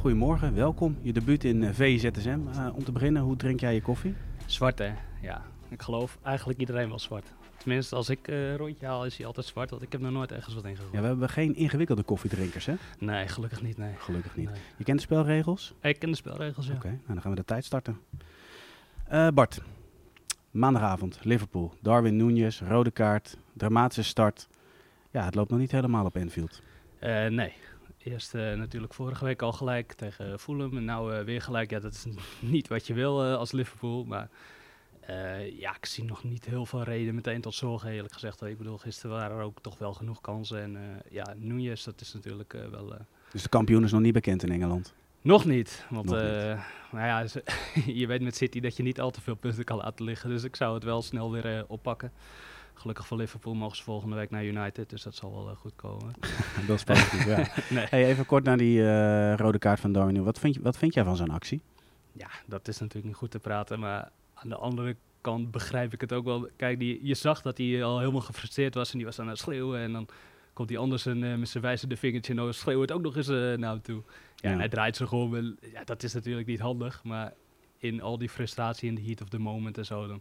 goedemorgen, welkom. Je debuut in eh, VZSM. Eh, om te beginnen, hoe drink jij je koffie? Zwart hè, ja. Ik geloof eigenlijk iedereen wel zwart. Tenminste, als ik een rondje haal is hij altijd zwart, want ik heb nog nooit ergens wat in gegooid. Ja, we hebben geen ingewikkelde koffiedrinkers, hè? Nee, gelukkig niet, nee. Gelukkig niet. Nee. Je kent de spelregels? Ik ken de spelregels, ja. Oké, nou dan gaan we de tijd starten. Bart, maandagavond, Liverpool. Darwin Núñez, rode kaart, dramatische start. Ja, het loopt nog niet helemaal op Enfield. Nee. Eerst eh, natuurlijk vorige week al gelijk tegen Fulham en nou eh, weer gelijk. Ja, dat is niet wat je wil eh, als Liverpool, maar ja, ik zie nog niet heel veel reden meteen tot zorgen eerlijk gezegd. Ik bedoel, gisteren waren er ook toch wel genoeg kansen en ja, Núñez, dat is natuurlijk wel... Dus de kampioen is nog niet bekend in Engeland. Nog niet, want Nog nou ja, ze- je weet met City dat je niet al te veel punten kan laten liggen. Dus ik zou het wel snel weer oppakken. Gelukkig voor Liverpool mogen ze volgende week naar United, dus dat zal wel eh, goed komen. Dat is positief, ja. nee. Hey, even kort naar die eh, rode kaart van Darwin. Wat vind, je, wat vind jij van zo'n actie? Ja, dat is natuurlijk niet goed te praten, maar aan de andere kant begrijp ik het ook wel. Kijk, die, je zag dat hij al helemaal gefrustreerd was en die was aan het schreeuwen. En dan komt die anders en, eh, met zijn wijzende vingertje en dan schreeuwt het ook nog eens eh, naar hem toe. Ja, Ja. en hij draait zich om en ja, dat is natuurlijk niet handig. Maar in al die frustratie in de heat of the moment en zo, dan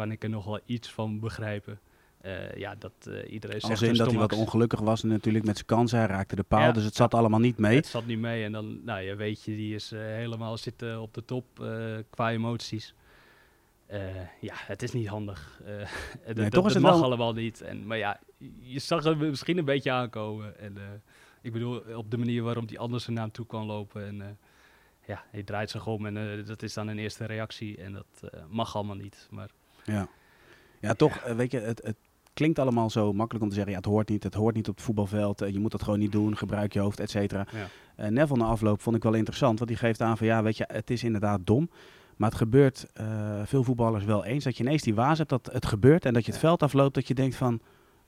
kan ik er nog wel iets van begrijpen. Eh, ja, dat eh, iedereen zegt Als in een dat hij wat ongelukkig was natuurlijk met zijn kansen. Hij raakte de paal, Ja, dus het zat allemaal niet mee. Het zat niet mee en dan, nou ja, weet je, die is eh, helemaal zitten op de top qua emoties. Ja, het is niet handig. Dat, toch dat, is het mag wel- allemaal niet. En, maar ja, je zag het misschien een beetje aankomen. En ik bedoel, op de manier waarop die anders naar hem toe kan lopen. En ja, hij draait zich om en dat is dan een eerste reactie. En dat mag allemaal niet. Maar Ja, ja toch, eh, weet je, het, het klinkt allemaal zo makkelijk om te zeggen, ja, het hoort niet, het hoort niet op het voetbalveld, eh, je moet dat gewoon niet doen, gebruik je hoofd, et cetera. ja. Eh, Neville na afloop vond ik wel interessant, want die geeft aan van, ja, weet je, het is inderdaad dom, maar het gebeurt veel voetballers wel eens, dat je ineens die waas hebt dat het gebeurt en dat je het Ja. veld afloopt, dat je denkt van,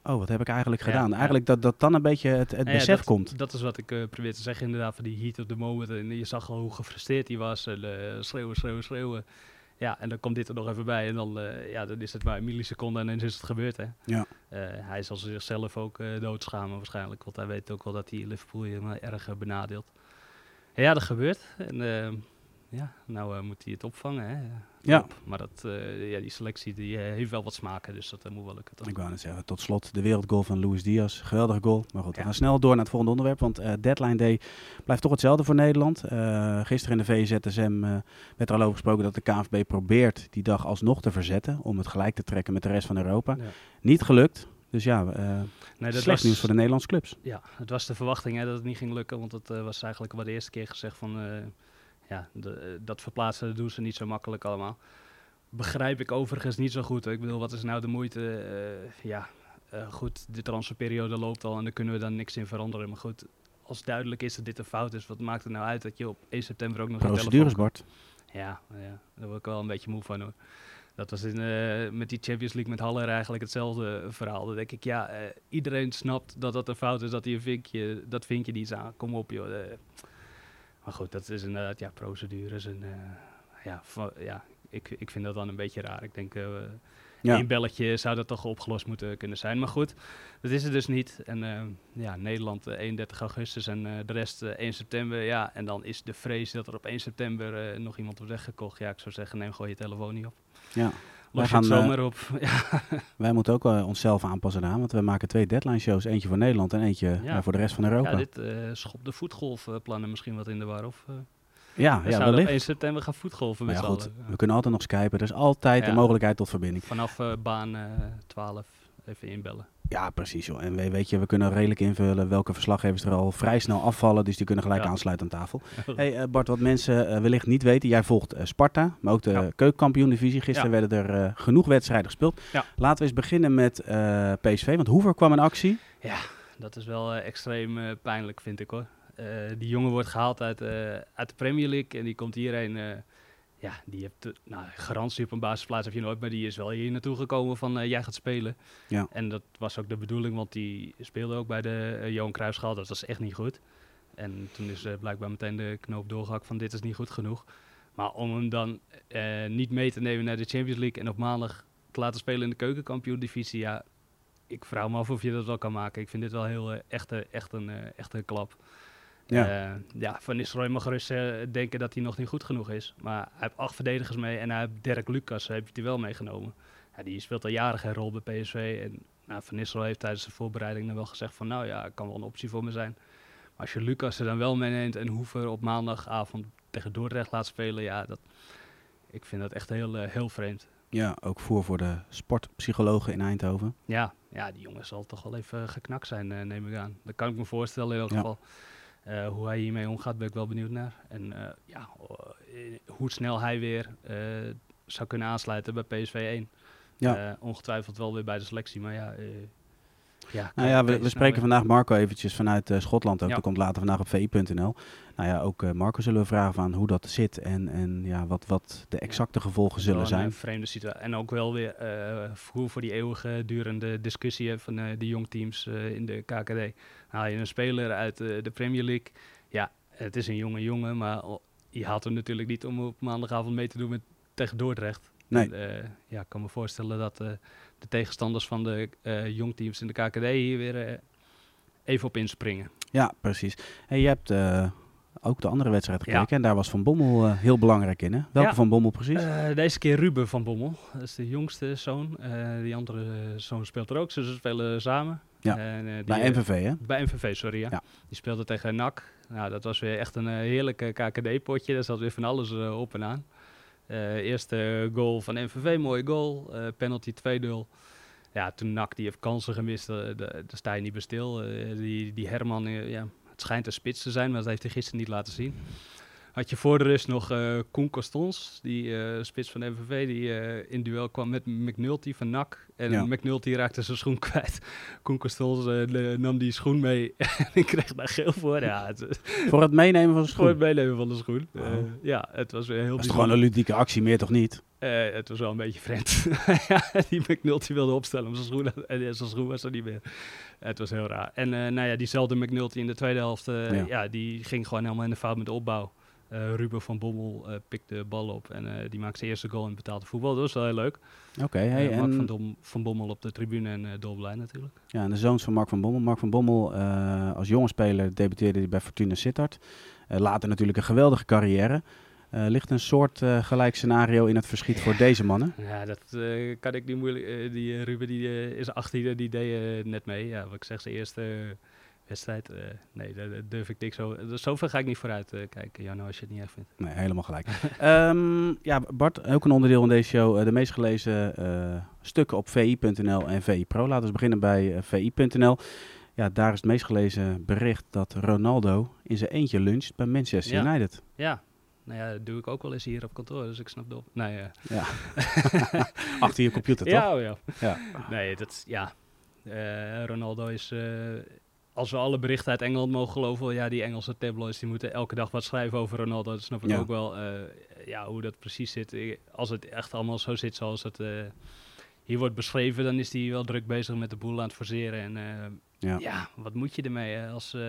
oh, wat heb ik eigenlijk gedaan? ja. Eigenlijk dat, dat dan een beetje het, het Nou ja, besef dat, komt. Dat is wat ik eh, probeer te zeggen inderdaad, van die heat of the moment. En je zag al hoe gefrustreerd hij was. En, schreeuwen, schreeuwen, schreeuwen. Ja, en dan komt dit er nog even bij. En dan, eh, ja, dan is het maar een milliseconde en dan is het gebeurd. Hè. Ja. Eh, hij zal zichzelf ook eh, doodschamen waarschijnlijk. Want hij weet ook wel dat hij Liverpool helemaal erg benadeelt. Ja, dat gebeurt. En ja, nou moet hij het opvangen. Hè. Ja. Maar dat, eh, ja, die selectie die, eh, heeft wel wat smaken. Dus dat eh, moet wel lukken. toch? Ik wou net zeggen, tot slot de wereldgoal van Luis Diaz. Geweldige goal. Maar goed, we Ja. gaan snel door naar het volgende onderwerp. Want deadline day blijft toch hetzelfde voor Nederland. Eh, gisteren in de VZSM werd er al over gesproken dat de KNVB probeert die dag alsnog te verzetten. Om het gelijk te trekken met de rest van Europa. Ja. Niet gelukt. Dus ja, eh Nee, dat was- nieuws voor de Nederlandse clubs. Ja, het was de verwachting hè, dat het niet ging lukken, want het was eigenlijk wel de eerste keer gezegd van, ja, de, eh, dat verplaatsen doen ze niet zo makkelijk allemaal. Begrijp ik overigens niet zo goed. Ik bedoel, wat is nou de moeite? eh, ja, eh, goed, de transferperiode loopt al en daar kunnen we dan niks in veranderen. Maar goed, als duidelijk is dat dit een fout is, wat maakt het nou uit dat je op 1 september ook nog Procedures, Bart. ja, ja, daar word ik wel een beetje moe van hoor. Dat was in, met die Champions League met Haller eigenlijk hetzelfde verhaal. Dan denk ik, ja, iedereen snapt dat dat een fout is, dat hij een vinkje, dat vinkje niet is aan. Kom op joh. Maar goed, dat is inderdaad, ja, procedures en eh, ja, ja ik, ik vind dat dan een beetje raar. Ik denk, eh Ja. één belletje zou dat toch opgelost moeten kunnen zijn. Maar goed, dat is het dus niet. En eh, ja, Nederland eh, 31 augustus en de rest eh, 1 september. Ja, en dan is de vrees dat er op 1 september nog iemand wordt weggekocht. Ja, ik zou zeggen, neem gewoon je telefoon niet op. Ja. Los gaan, het eh, zomaar op. ja, Wij moeten ook wel onszelf aanpassen aan, want we maken twee deadline shows. Eentje voor Nederland en eentje Ja. eh, voor de rest van Europa. ja, dit eh schopt de voetgolfplannen misschien wat in de war. Of, eh ja, we ja, zouden op wellicht. 1 september gaan voetgolfen met ja, goed, allen. we kunnen altijd nog skypen. Er is altijd de mogelijkheid tot verbinding. Vanaf baan eh 12 even inbellen. Ja, precies. Joh. En we, weet je, we kunnen redelijk invullen welke verslaggevers er al vrij snel afvallen. Dus die kunnen gelijk Ja. aansluiten aan tafel. Hey eh, Bart, wat mensen eh, wellicht niet weten. Jij volgt eh, Sparta, maar ook de Ja. keukenkampioen-divisie. Gisteren Ja. werden er genoeg wedstrijden gespeeld. Laten we eens beginnen met PSV. Want Hoever kwam in actie. Ja, dat is wel extreem pijnlijk, vind ik hoor. Die jongen wordt gehaald uit, uit de Premier League en die komt hierheen. Eh, ja, die heeft, de- nou, garantie op een basisplaats heb je nooit, maar die is wel hier naartoe gekomen van eh, jij gaat spelen. Ja. En dat was ook de bedoeling, want die speelde ook bij de eh, Johan Cruijffschaal, dat was echt niet goed. En toen is eh, blijkbaar meteen de knoop doorgehakt van dit is niet goed genoeg. Maar om hem dan eh, niet mee te nemen naar de Champions League en op maandag te laten spelen in de keukenkampioen-divisie, ja, ik vraag me af of je dat wel kan maken. Ik vind dit wel heel eh, echt, eh, echt, een, eh, echt een klap. Ja. Eh, ja, Van Nistelrooy mag gerust eh, denken dat hij nog niet goed genoeg is. Maar hij heeft acht verdedigers mee en hij heeft Dirk Lucas heeft hij wel meegenomen. Ja, die speelt al jaren geen rol bij PSV. En nou, Van Nistelrooy heeft tijdens de voorbereiding dan wel gezegd van... nou ja, kan wel een optie voor me zijn. Maar als je Lucas er dan wel meeneemt en Hoever op maandagavond tegen Dordrecht laat spelen... ja, dat, ik vind dat echt heel, eh, heel vreemd. Ja, ook voor voor de sportpsychologen in Eindhoven. Ja, ja, die jongen zal toch wel even geknakt zijn, eh, neem ik aan. Dat kan ik me voorstellen in elk Ja. geval. Eh, hoe hij hiermee omgaat, ben ik wel benieuwd naar. En eh, ja, eh, hoe snel hij weer zou kunnen aansluiten bij PSV 1. Ja. Ongetwijfeld wel weer bij de selectie, maar ja... ja, Nou ja, we, spreken weer. vandaag Marco eventjes vanuit eh, Schotland ook. Ja. Dat komt later vandaag op vi.nl. Nou ja, ook eh, Marco zullen we vragen van hoe dat zit en, en ja, wat, wat de exacte gevolgen zullen Wel een, zijn. eh, vreemde situatie. En ook wel weer eh voor, voor die eeuwige durende discussie van eh, de jongteams eh in de KKD. Haal je een speler uit eh, de Premier League. Ja, het is een jonge jongen, maar je haalt hem natuurlijk niet om op maandagavond mee te doen met, tegen Dordrecht. Nee. En, ja, ik kan me voorstellen dat eh, de tegenstanders van de eh, jongteams in de KKD hier weer eh, even op inspringen. Ja, precies. Hey, je hebt eh, ook de andere wedstrijd Ja. gekeken en daar was Van Bommel heel belangrijk in. Hè? Welke Ja. Van Bommel precies? Deze keer Ruben van Bommel. Dat is de jongste zoon. Die andere zoon speelt er ook. Ze spelen samen. Ja, En, die, Bij MVV, hè? Bij MVV, sorry. Ja. Ja. Die speelde tegen NAC. Nou, dat was weer echt een heerlijke KKD-potje. Daar zat weer van alles op en aan. Eh, eerste goal van MVV, mooie goal. Eh, penalty 2-0. Ja, toen NAC die heeft kansen gemist. eh, Daar sta je niet bij stil. Die, die Herman, ja, het schijnt een spits te zijn, maar dat heeft hij gisteren niet laten zien. Had je voor de rust nog eh Koen Costons, die eh, spits van de MVV, die eh, in duel kwam met McNulty van NAC. En Ja. McNulty raakte zijn schoen kwijt. Koen Costons nam die schoen mee en kreeg daar geel voor. Ja, het, Voor het meenemen van zijn voor het schoen. meenemen van de schoen. Oh. Ja, het was weer heel bijzonder. gewoon een ludieke actie, meer toch niet? Het was wel een beetje vreemd. die McNulty wilde opstellen, maar zijn schoen, en zijn schoen was er niet meer. Het was heel raar. En nou ja, diezelfde McNulty in de tweede helft, Ja. ja. die ging gewoon helemaal in de fout met de opbouw. Eh, Ruben van Bommel eh, pikte de bal op en eh, die maakte zijn eerste goal in betaalde voetbal. Dat was wel heel leuk. Oké, hey, Mark van, Dom, van Bommel op de tribune en dolblij natuurlijk. ja, en de zoons van Mark van Bommel. Mark van Bommel als jonge speler debuteerde hij bij Fortuna Sittard. Later natuurlijk een geweldige carrière. Ligt een soort gelijk scenario in het verschiet voor deze mannen? Ja, dat kan ik niet moeilijk. die Ruben die, is 18, die deed net mee. Ja, wat ik zeg, zijn eerste wedstrijd. eh, nee, daar, daar durf ik niks zo. Zover ga ik niet vooruit eh, kijken, Jan, als je het niet erg vindt. Nee, helemaal gelijk. Ehm, ja, Bart, ook een onderdeel van deze show. eh, de meest gelezen stukken op vi.nl en VI Pro. Laten we beginnen bij vi.nl. Ja, daar is het meest gelezen bericht dat Ronaldo in zijn eentje luncht bij Manchester Ja. United. Ja, nou ja, dat doe ik ook wel eens hier op kantoor, dus ik snap het op. Nee, Ja. Achter je computer, toch? ja, oh ja. Ja. Nee, dat is- ja. Ronaldo is, als we alle berichten uit Engeland mogen geloven, ja, die Engelse tabloids die moeten elke dag wat schrijven over Ronaldo. Dat snap ik Ja. ook wel. eh, ja, hoe dat precies zit. Ik- Als het echt allemaal zo zit zoals het eh, hier wordt beschreven, dan is hij wel druk bezig met de boel aan het forceren. En eh, Ja. ja, wat moet je ermee? Hè? Als, eh,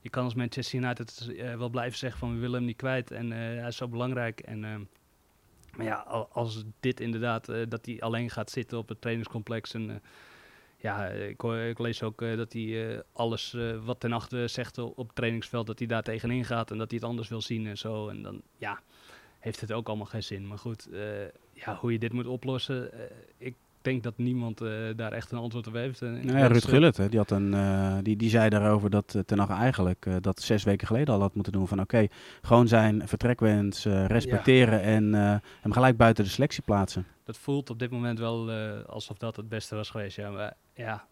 je kan als Manchester United eh, wel blijven zeggen van we willen hem niet kwijt en eh, hij is zo belangrijk. En, eh, maar ja, al- als dit inderdaad, eh, dat hij alleen gaat zitten op het trainingscomplex en... ja, ik, lees ook eh, dat hij eh, alles eh, wat ten achter zegt op het trainingsveld, dat hij daar tegenin gaat en dat hij het anders wil zien en zo. En dan, ja, heeft het ook allemaal geen zin. Maar goed, ja, hoe je dit moet oplossen, ik denk dat niemand eh, daar echt een antwoord op heeft. En ik Nou ja, Ruud eh, Gullit, hè, die, had een, eh, die, die zei daarover dat Ten Hag eigenlijk eh, dat zes weken geleden al had moeten doen. Van oké, gewoon zijn vertrekwens eh, respecteren en eh, hem gelijk buiten de selectie plaatsen. Dat voelt op dit moment wel eh, alsof dat het beste was geweest. Ja, maar ja,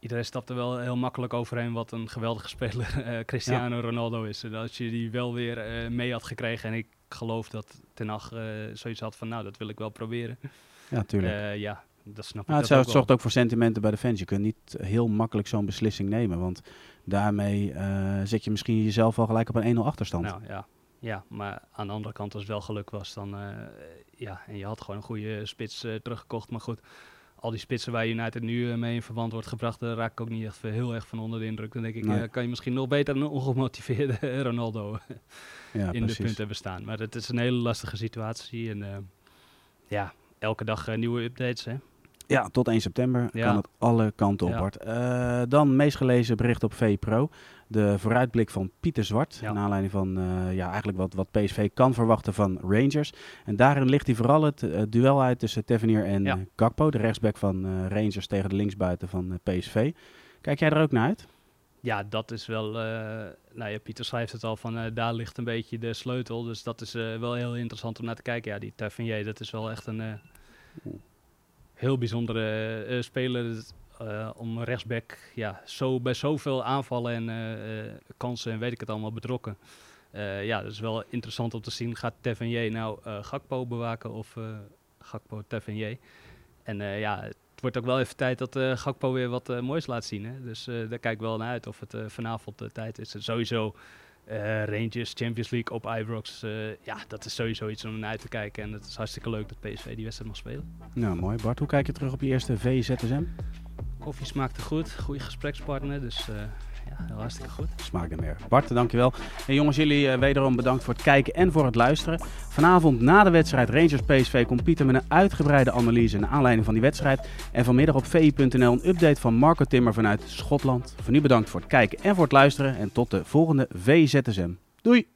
iedereen stapt er wel heel makkelijk overheen wat een geweldige speler eh, Cristiano Ronaldo is. En als je die wel weer eh, mee had gekregen en ik geloof dat Ten Hag eh, zoiets had van nou, dat wil ik wel proberen. Ja, tuurlijk. Eh, ja, dat snap Nou, ik het, dat zorgt ook voor sentimenten bij de fans. Je kunt niet heel makkelijk zo'n beslissing nemen. Want daarmee eh, zet je misschien jezelf al gelijk op een 1-0 achterstand. Nou ja, ja, maar aan de andere kant, als het wel geluk was, dan ja, en je had gewoon een goede spits teruggekocht. Maar goed, al die spitsen waar United nu mee in verband wordt gebracht, daar raak ik ook niet echt heel erg van onder de indruk. Dan denk ik, kan je misschien nog beter een ongemotiveerde Ronaldo ja, in precies. de punten hebben staan. Maar het is een hele lastige situatie en ja, elke dag nieuwe updates. Hè? Ja, tot 1 september kan het alle kanten op, ja. Uh, dan meest gelezen bericht op VPRO. De vooruitblik van Pieter Zwart. Ja. Naar aanleiding van uh, ja, eigenlijk wat, wat PSV kan verwachten van Rangers. En daarin ligt hij vooral het uh, duel uit tussen Tavernier en ja. Gakpo. De rechtsback van Rangers tegen de linksbuiten van PSV. Kijk jij er ook naar uit? Ja, dat is wel. nou ja, Pieter schrijft het al van daar ligt een beetje de sleutel. Dus dat is wel heel interessant om naar te kijken. Ja, die Tavernier, dat is wel echt een heel bijzondere uh, speler. Uh, om rechtsback ja, zo, bij zoveel aanvallen en uh, kansen en weet ik het allemaal betrokken. ja, dat is wel interessant om te zien. Gaat Tavernier nou Gakpo bewaken of Gakpo Tavernier? En ja, het wordt ook wel even tijd dat Gakpo weer wat moois laat zien. Hè? Dus daar kijk ik wel naar uit of het vanavond de tijd is. Sowieso uh, Rangers, Champions League op Ibrox. Uh, ja, dat is sowieso iets om naar uit te kijken. En het is hartstikke leuk dat PSV die wedstrijd mag spelen. Nou, mooi. Bart, hoe kijk je terug op je eerste VZSM? Koffie smaakte goed. Goede gesprekspartner. Dus uh, ja, hartstikke goed. Smaak er meer. Bart, dankjewel. En jongens, jullie uh, wederom bedankt voor het kijken en voor het luisteren. Vanavond na de wedstrijd Rangers PSV komt Pieter met een uitgebreide analyse naar aanleiding van die wedstrijd. En vanmiddag op vi.nl een update van Marco Timmer vanuit Schotland. Voor nu bedankt voor het kijken en voor het luisteren. En tot de volgende VZSM. Doei!